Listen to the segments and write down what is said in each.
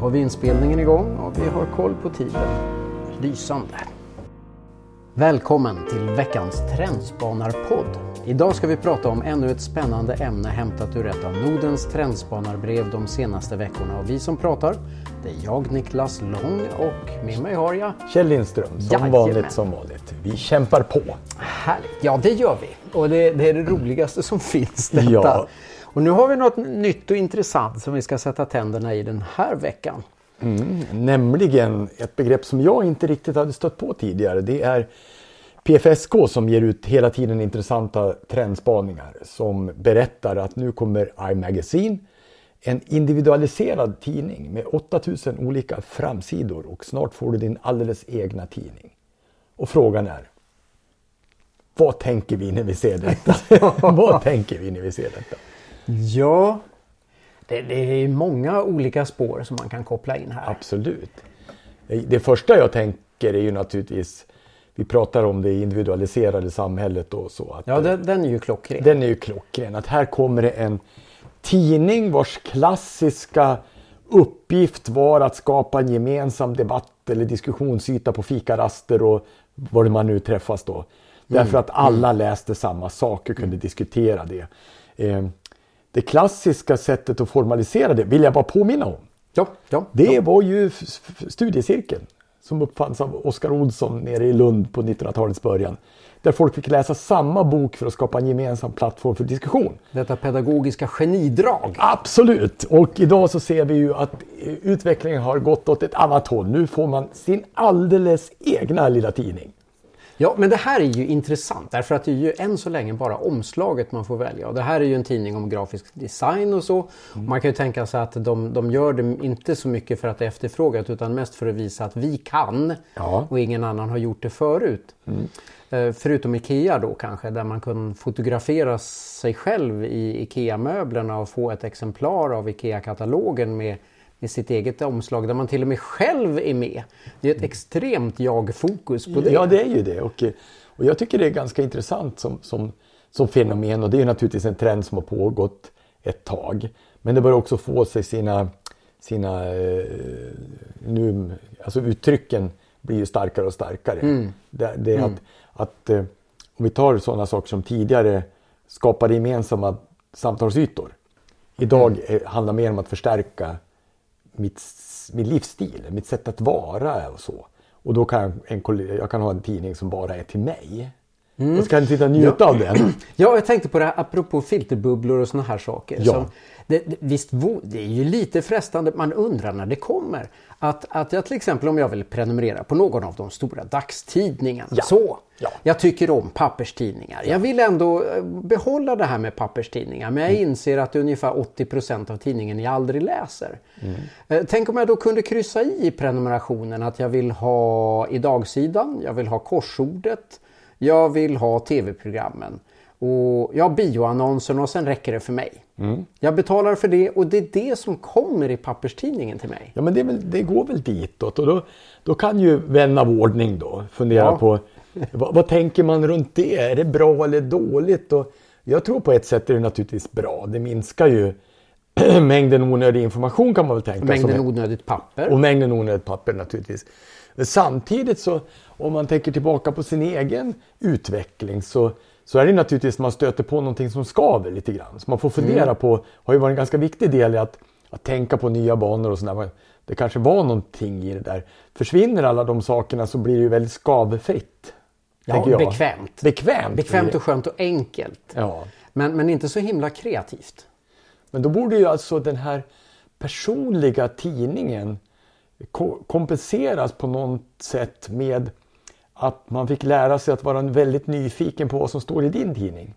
har vi inspelningen igång och vi har koll på tiden. Lysande. Välkommen till veckans Trendspanarpodd. Idag ska vi prata om ännu ett spännande ämne hämtat ur ett av Nordens trendspanarbrev de senaste veckorna. Och vi som pratar, det är jag Niklas Lång och med mig har jag Kjell Lindström, som Jajamän. vanligt som vanligt. Vi kämpar på. Härligt! Ja, det gör vi. Och det, det är det roligaste som finns detta. Ja. Och nu har vi något nytt och intressant som vi ska sätta tänderna i den här veckan. Nämligen ett begrepp som jag inte riktigt hade stött på tidigare. Det är PFSK som ger ut hela tiden intressanta trendspaningar som berättar att nu kommer iMagazine, en individualiserad tidning med 8000 olika framsidor och snart får du din alldeles egna tidning. Och frågan är, vad tänker vi när vi ser detta? vad tänker vi när vi ser detta? Ja, det, det är många olika spår som man kan koppla in här. Absolut. Det första jag tänker är ju naturligtvis, vi pratar om det individualiserade samhället och så. Att Ja, den, den är ju klockren. Den är ju klockren. Att här kommer det en tidning vars klassiska uppgift var att skapa en gemensam debatt eller diskussionsyta på fikaraster och var man nu träffas då. Därför att alla läste samma sak och kunde diskutera det. Eh, Det klassiska sättet att formalisera det vill jag bara påminna om. Ja, ja, Det ja. var ju studiecirkeln som uppfanns av Oskar Olsson nere i Lund på 1900-talets början. Där folk fick läsa samma bok för att skapa en gemensam plattform för diskussion. Detta pedagogiska genidrag. Absolut! Och idag så ser vi ju att utvecklingen har gått åt ett annat håll. Nu får man sin alldeles egna lilla tidning. Ja, men det här är ju intressant därför att det är ju än så länge bara omslaget man får välja. Och det här är ju en tidning om grafisk design och så. Man kan ju tänka sig att de, de gör det inte så mycket för att det är efterfrågat utan mest för att visa att vi kan Ja. och ingen annan har gjort det förut. Eh, Förutom IKEA då kanske där man kan fotografera sig själv i IKEA-möblerna och få ett exemplar av IKEA-katalogen med, med sitt eget omslag där man till och med själv är med. Det är ett extremt jag-fokus på det. Ja, det är ju det. Och, och jag tycker det är ganska intressant som, som, som fenomen. Och det är naturligtvis en trend som har pågått ett tag. Men det börjar också få sig sina, sina eh, nu, alltså uttrycken blir ju starkare och starkare. Det, det är att, att eh, om vi tar sådana saker som tidigare skapade gemensamma samtalsytor. Idag eh, handlar mer om att förstärka mitt, min livsstil, mitt sätt att vara och så. Och då kan en, jag kan ha en tidning som bara är till mig. Och så kan jag sitta och njuta av den. Ja, jag tänkte på det här apropå filterbubblor och såna här saker. Ja. Som, det, visst, det är ju lite frestande, man undrar när det kommer. Att, att jag till exempel om jag vill prenumerera på någon av de stora dagstidningarna. Ja. Så. Ja. Jag tycker om papperstidningar. Jag vill ändå eh, behålla det här med papperstidningar. Men jag Mm. inser att ungefär 80% av tidningen jag aldrig läser. Mm. Eh, Tänk om jag då kunde kryssa i prenumerationen att jag vill ha i dagsidan, jag vill ha korsordet, jag vill ha tv-programmen. Och jag har bioannonsen och sen räcker det för mig. Mm. Jag betalar för det och det är det som kommer i papperstidningen till mig. Ja, men det, väl, det går väl ditåt. Och då, då kan ju vän av ordning då fundera Ja. på vad, vad tänker man runt det? Är det bra eller dåligt? Och jag tror på ett sätt är det naturligtvis bra. Det minskar ju mängden onödig information kan man väl tänka. som Mängden är- onödigt papper. Och mängden onödigt papper naturligtvis. Men samtidigt så om man tänker tillbaka på sin egen utveckling så, så är det naturligtvis man stöter på någonting som skaver lite grann. Så man får fundera på, har ju varit en ganska viktig del i att, att tänka på nya banor och sådär. Det kanske var någonting i det där. Försvinner alla de sakerna så blir det ju väldigt skavfritt. Ja, jag. bekvämt. Bekvämt. Bekvämt och skönt och enkelt. Ja. Men, men inte så himla kreativt. Men då borde ju alltså den här personliga tidningen kompenseras på något sätt med att man fick lära sig att vara väldigt nyfiken på vad som står i din tidning.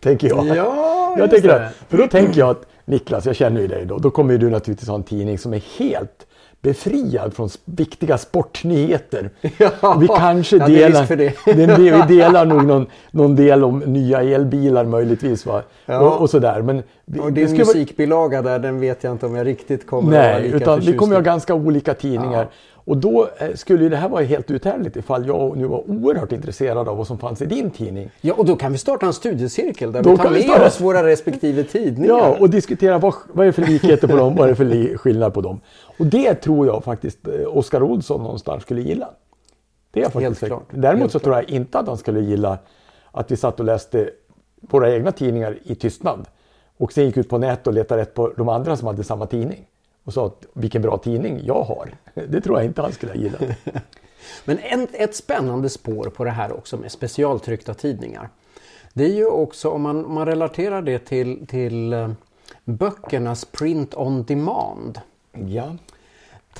Tänker jag. Ja, jag tänker det. det. För då tänker jag att Niklas, jag känner ju dig då. Då kommer ju du naturligtvis ha en tidning som är helt befriad från viktiga sportnyheter. Ja, vi kanske ja, det delar, det. den- vi delar nog någon, någon del om nya elbilar möjligtvis. Va? Ja. Och, och sådär. Men vi, Och det din vara- musikbilaga där, den vet jag inte om jag riktigt kommer att vara Nej, lika utan vi kommer i. ha ganska olika tidningar. Och då eh, skulle det här vara helt uthärdligt ifall jag nu var oerhört intresserad av vad som fanns i din tidning. Ja, och då kan vi starta en studiecirkel där Då vi tar vi med starta- oss våra respektive tidningar. Ja, och diskutera vad, vad är det för likheter på dem, vad är det för skillnad på dem. Och det tror jag faktiskt eh, Oskar Olsson någonstans skulle gilla. Det är jag faktiskt Helt klart. Däremot Helt så tror jag inte att han skulle gilla att vi satt och läste våra egna tidningar i tystnad. Och sen gick ut på nätet och letade rätt på de andra som hade samma tidning. Och sa att vilken bra tidning jag har. Det tror jag inte han skulle ha gillat. Men en, ett spännande spår på det här också med specialtryckta tidningar. Det är ju också om man, om man relaterar det till, till eh, böckernas print on demand. Ja.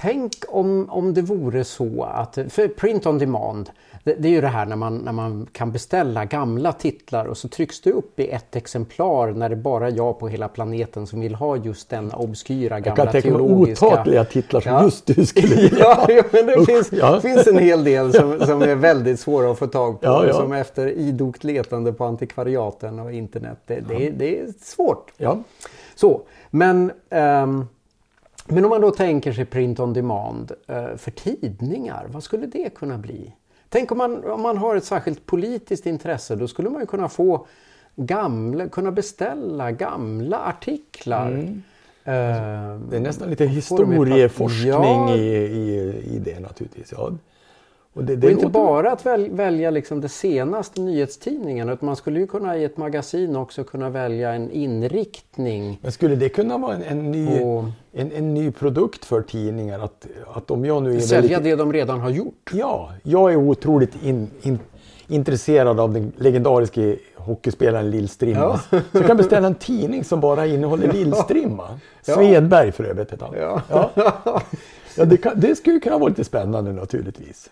Tänk om, om det vore så att, för print on demand, det, det är ju det här när man, när man kan beställa gamla titlar och så trycks det upp i ett exemplar när det är bara jag på hela planeten som vill ha just denna obskyra Jag gamla kan tänka mig teologiska... otaliga titlar som Ja. just du skulle gilla. Ja, ja, men det Usch, finns, ja. finns en hel del som, som är väldigt svåra att få tag på. Ja, Som efter idogt letande på antikvariaten och internet. Det, det, det är svårt. Ja. Så, men, ehm, men om man då tänker sig print on demand eh, för tidningar, vad skulle det kunna bli? Tänk om man, om man har ett särskilt politiskt intresse, då skulle man ju kunna få gamla, kunna beställa gamla artiklar. Mm. Eh, Det är nästan lite historieforskning Ja. i, i, i det naturligtvis. Ja. Och det, och inte bara att väl, välja liksom det senaste nyhetstidningen, utan man skulle ju kunna i ett magasin också kunna välja en inriktning. Men skulle det kunna vara en, en, ny, Och- en, en ny produkt för tidningar? Att, att om jag nu är Sälja väldigt, det de redan har gjort. Ja, jag är otroligt in, in, intresserad av den legendariske hockeyspelaren Lill-Strimma. Så jag kan beställa en tidning som bara innehåller Lill-Strimma. Ja. Svedberg för övrigt heter han. Ja. Ja. Ja, det, kan, det skulle kunna vara lite spännande naturligtvis.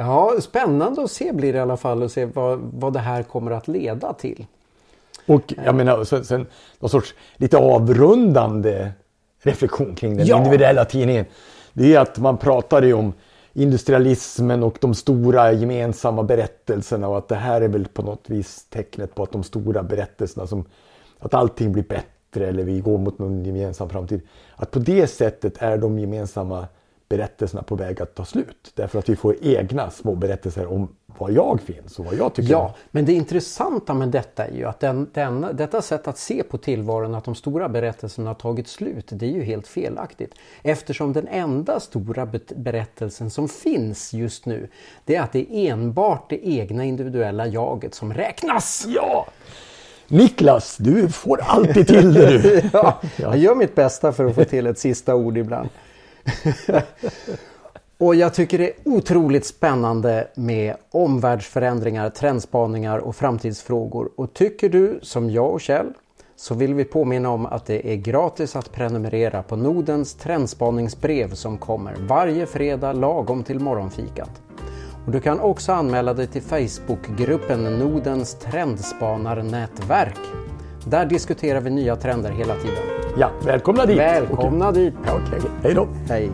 Ja, spännande att se blir det i alla fall och se vad, vad det här kommer att leda till. Och jag menar, sen, sen någon sorts lite avrundande reflektion kring den Ja. individuella tidningen. Det är att man pratar ju om industrialismen och de stora gemensamma berättelserna och att det här är väl på något vis tecknet på att de stora berättelserna som att allting blir bättre eller vi går mot någon gemensam framtid. Att på det sättet är de gemensamma berättelserna på väg att ta slut. Därför att vi får egna små berättelser om var jag finns och vad jag tycker. Ja, men det intressanta med detta är ju att den, den, detta sätt att se på tillvaron, att de stora berättelserna har tagit slut, det är ju helt felaktigt. Eftersom den enda stora berättelsen som finns just nu, det är att det är enbart det egna individuella jaget som räknas. Ja! Niklas, du får alltid till det du. Ja, jag gör mitt bästa för att få till ett sista ord ibland. Och jag tycker det är otroligt spännande med omvärldsförändringar, trendspaningar och framtidsfrågor. Och tycker du som jag och Kjell så vill vi påminna om att det är gratis att prenumerera på Nordens trendspaningsbrev som kommer varje fredag lagom till morgonfikat. Och du kan också anmäla dig till Facebookgruppen Nordens trendspanarnätverk. Där diskuterar vi nya trender hela tiden. Ja, välkomna dit. Välkomna dit! Okej, hej då. Hej!